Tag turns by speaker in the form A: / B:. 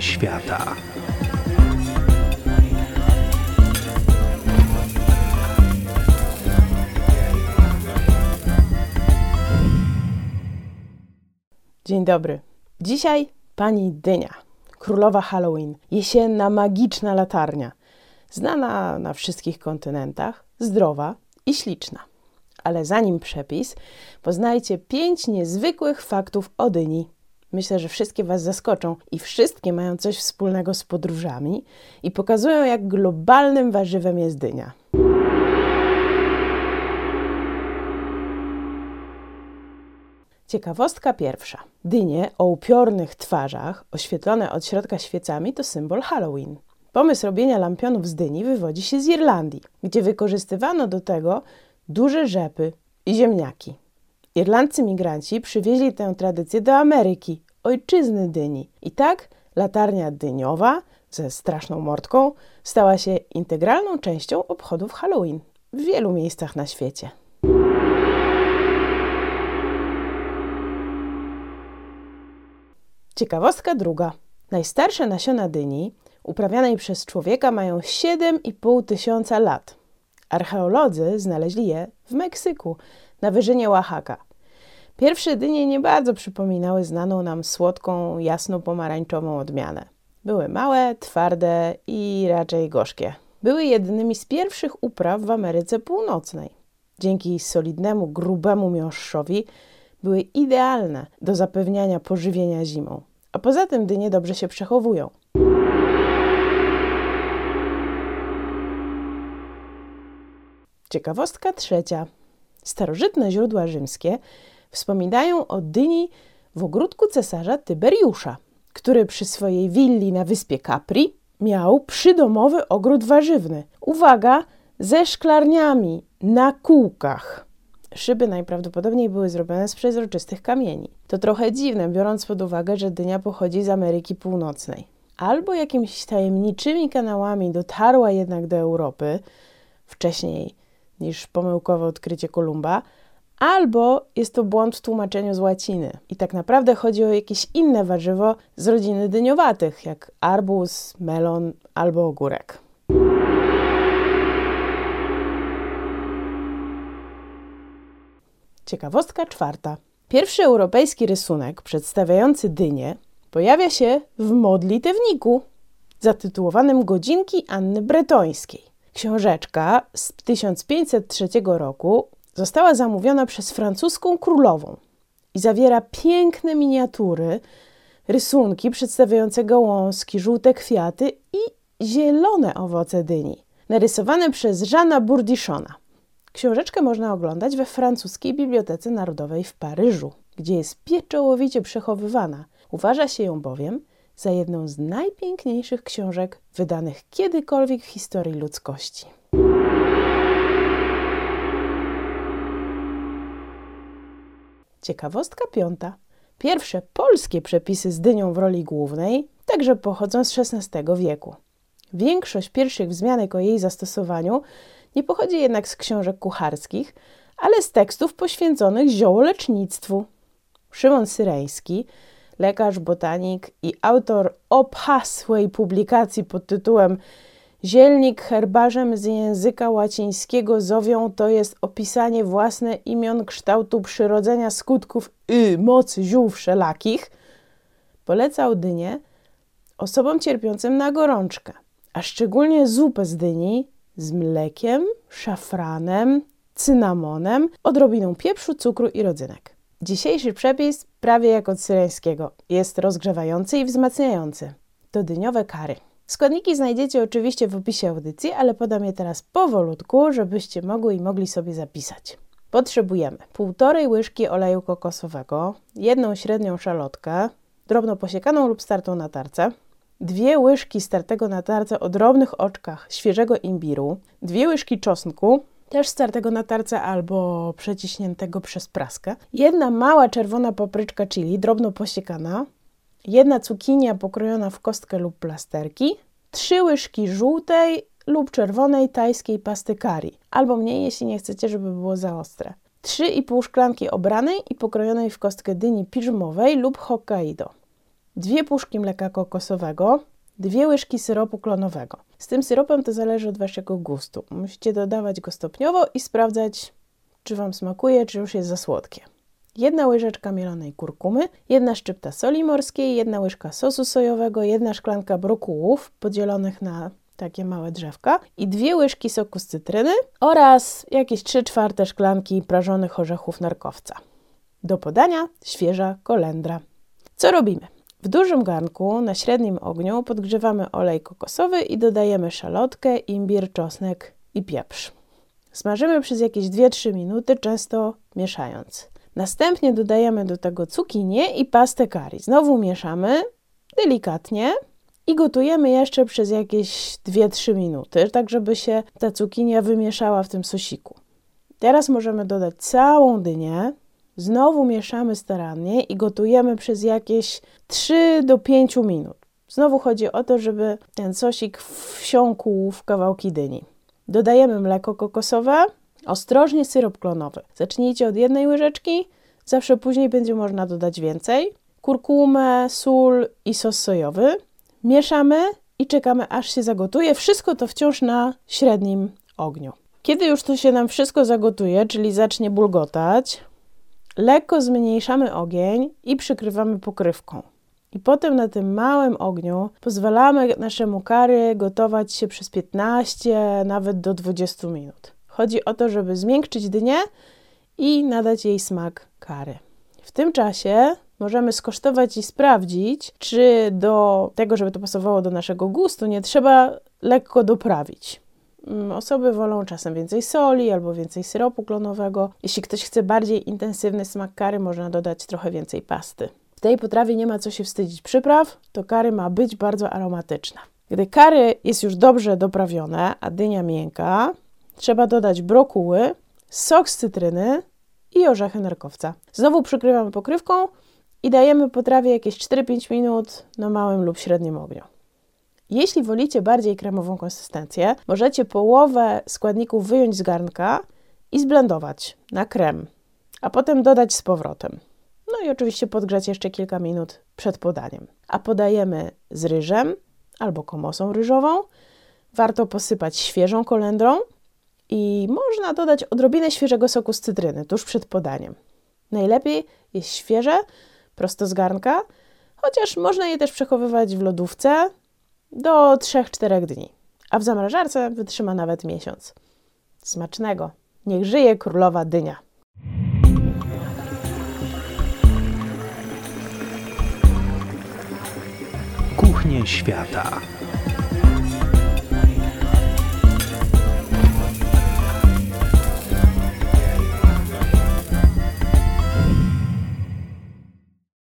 A: Świata.
B: Dzień dobry. Dzisiaj pani Dynia, królowa Halloween, jesienna magiczna latarnia, znana na wszystkich kontynentach, zdrowa i śliczna. Ale zanim przepis, poznajcie pięć niezwykłych faktów o dyni. Myślę, że wszystkie Was zaskoczą i wszystkie mają coś wspólnego z podróżami i pokazują, jak globalnym warzywem jest dynia. Ciekawostka pierwsza. Dynie o upiornych twarzach, oświetlone od środka świecami, to symbol Halloween. Pomysł robienia lampionów z dyni wywodzi się z Irlandii, gdzie wykorzystywano do tego duże rzepy i ziemniaki. Irlandcy migranci przywieźli tę tradycję do Ameryki, ojczyzny dyni. I tak latarnia dyniowa ze straszną mordką stała się integralną częścią obchodów Halloween w wielu miejscach na świecie. Ciekawostka druga. Najstarsze nasiona dyni uprawianej przez człowieka mają 7,5 tysiąca lat. Archeolodzy znaleźli je w Meksyku, na wyżynie Oaxaca. Pierwsze dynie nie bardzo przypominały znaną nam słodką, jasno-pomarańczową odmianę. Były małe, twarde i raczej gorzkie. Były jednymi z pierwszych upraw w Ameryce Północnej. Dzięki solidnemu, grubemu miąższowi były idealne do zapewniania pożywienia zimą. A poza tym dynie dobrze się przechowują. Ciekawostka trzecia. Starożytne źródła rzymskie wspominają o dyni w ogródku cesarza Tyberiusza, który przy swojej willi na wyspie Capri miał przydomowy ogród warzywny. Uwaga, ze szklarniami na kółkach. Szyby najprawdopodobniej były zrobione z przezroczystych kamieni. To trochę dziwne, biorąc pod uwagę, że dynia pochodzi z Ameryki Północnej. Albo jakimiś tajemniczymi kanałami dotarła jednak do Europy wcześniej niż pomyłkowe odkrycie Kolumba, albo jest to błąd w tłumaczeniu z łaciny i tak naprawdę chodzi o jakieś inne warzywo z rodziny dyniowatych, jak arbuz, melon albo ogórek. Ciekawostka czwarta. Pierwszy europejski rysunek przedstawiający dynię pojawia się w modlitewniku zatytułowanym Godzinki Anny Bretońskiej. Książeczka z 1503 roku została zamówiona przez francuską królową i zawiera piękne miniatury, rysunki przedstawiające gałązki, żółte kwiaty i zielone owoce dyni, narysowane przez Jeana Bourdichona. Książeczkę można oglądać we francuskiej Bibliotece Narodowej w Paryżu, gdzie jest pieczołowicie przechowywana. Uważa się ją bowiem za jedną z najpiękniejszych książek wydanych kiedykolwiek w historii ludzkości. Ciekawostka piąta. Pierwsze polskie przepisy z dynią w roli głównej także pochodzą z XVI wieku. Większość pierwszych wzmianek o jej zastosowaniu nie pochodzi jednak z książek kucharskich, ale z tekstów poświęconych ziołolecznictwu. Szymon Syreński, lekarz, botanik i autor obhasłej publikacji pod tytułem Zielnik herbarzem z języka łacińskiego zowią to jest opisanie własne imion kształtu przyrodzenia skutków i mocy ziół wszelakich, polecał dynię osobom cierpiącym na gorączkę, a szczególnie zupę z dyni z mlekiem, szafranem, cynamonem, odrobiną pieprzu, cukru i rodzynek. Dzisiejszy przepis, prawie jak od syreńskiego, jest rozgrzewający i wzmacniający. To dyniowe kary. Składniki znajdziecie oczywiście w opisie audycji, ale podam je teraz powolutku, żebyście mogły i mogli sobie zapisać. Potrzebujemy półtorej łyżki oleju kokosowego, jedną średnią szalotkę, drobno posiekaną lub startą na tarce, dwie łyżki startego na tarce o drobnych oczkach świeżego imbiru, dwie łyżki czosnku, też startego na tarce albo przeciśniętego przez praskę, jedna mała czerwona papryczka chili, drobno posiekana, jedna cukinia pokrojona w kostkę lub plasterki, trzy łyżki żółtej lub czerwonej tajskiej pasty curry, albo mniej, jeśli nie chcecie, żeby było za ostre. 3,5 szklanki obranej i pokrojonej w kostkę dyni piżmowej lub Hokkaido. dwie puszki mleka kokosowego, dwie łyżki syropu klonowego. Z tym syropem to zależy od waszego gustu. Musicie dodawać go stopniowo i sprawdzać, czy wam smakuje, czy już jest za słodkie. Jedna łyżeczka mielonej kurkumy, jedna szczypta soli morskiej, jedna łyżka sosu sojowego, jedna szklanka brokułów podzielonych na takie małe drzewka i dwie łyżki soku z cytryny oraz jakieś 3 czwarte szklanki prażonych orzechów nerkowca. Do podania świeża kolendra. Co robimy? W dużym garnku na średnim ogniu podgrzewamy olej kokosowy i dodajemy szalotkę, imbir, czosnek i pieprz. Smażymy przez jakieś 2-3 minuty, często mieszając. Następnie dodajemy do tego cukinię i pastę curry. Znowu mieszamy delikatnie i gotujemy jeszcze przez jakieś 2-3 minuty, tak żeby się ta cukinia wymieszała w tym sosiku. Teraz możemy dodać całą dynię, znowu mieszamy starannie i gotujemy przez jakieś 3 do 5 minut. Znowu chodzi o to, żeby ten sosik wsiąkł w kawałki dyni. Dodajemy mleko kokosowe, ostrożnie syrop klonowy. Zacznijcie od jednej łyżeczki, zawsze później będzie można dodać więcej. Kurkumę, sól i sos sojowy. Mieszamy i czekamy aż się zagotuje. Wszystko to wciąż na średnim ogniu. Kiedy już to się nam wszystko zagotuje, czyli zacznie bulgotać, lekko zmniejszamy ogień i przykrywamy pokrywką. I potem na tym małym ogniu pozwalamy naszemu kary gotować się przez 15, nawet do 20 minut. Chodzi o to, żeby zmiękczyć dynię i nadać jej smak kary. W tym czasie możemy skosztować i sprawdzić, czy do tego, żeby to pasowało do naszego gustu, nie trzeba lekko doprawić. Mm, Osoby wolą czasem więcej soli albo więcej syropu klonowego. Jeśli ktoś chce bardziej intensywny smak kary, można dodać trochę więcej pasty. W tej potrawie nie ma co się wstydzić przypraw, to kary ma być bardzo aromatyczna. Gdy kary jest już dobrze doprawione, a dynia miękka, trzeba dodać brokuły, sok z cytryny i orzechy nerkowca. Znowu przykrywamy pokrywką i dajemy potrawie jakieś 4-5 minut na małym lub średnim ogniu. Jeśli wolicie bardziej kremową konsystencję, możecie połowę składników wyjąć z garnka i zblendować na krem, a potem dodać z powrotem. No i oczywiście podgrzać jeszcze kilka minut przed podaniem. A podajemy z ryżem albo komosą ryżową. Warto posypać świeżą kolendrą i można dodać odrobinę świeżego soku z cytryny tuż przed podaniem. Najlepiej jest świeże, prosto z garnka, chociaż można je też przechowywać w lodówce do 3-4 dni, a w zamrażarce wytrzyma nawet miesiąc. Smacznego! Niech żyje królowa dynia!
A: Kuchnie świata.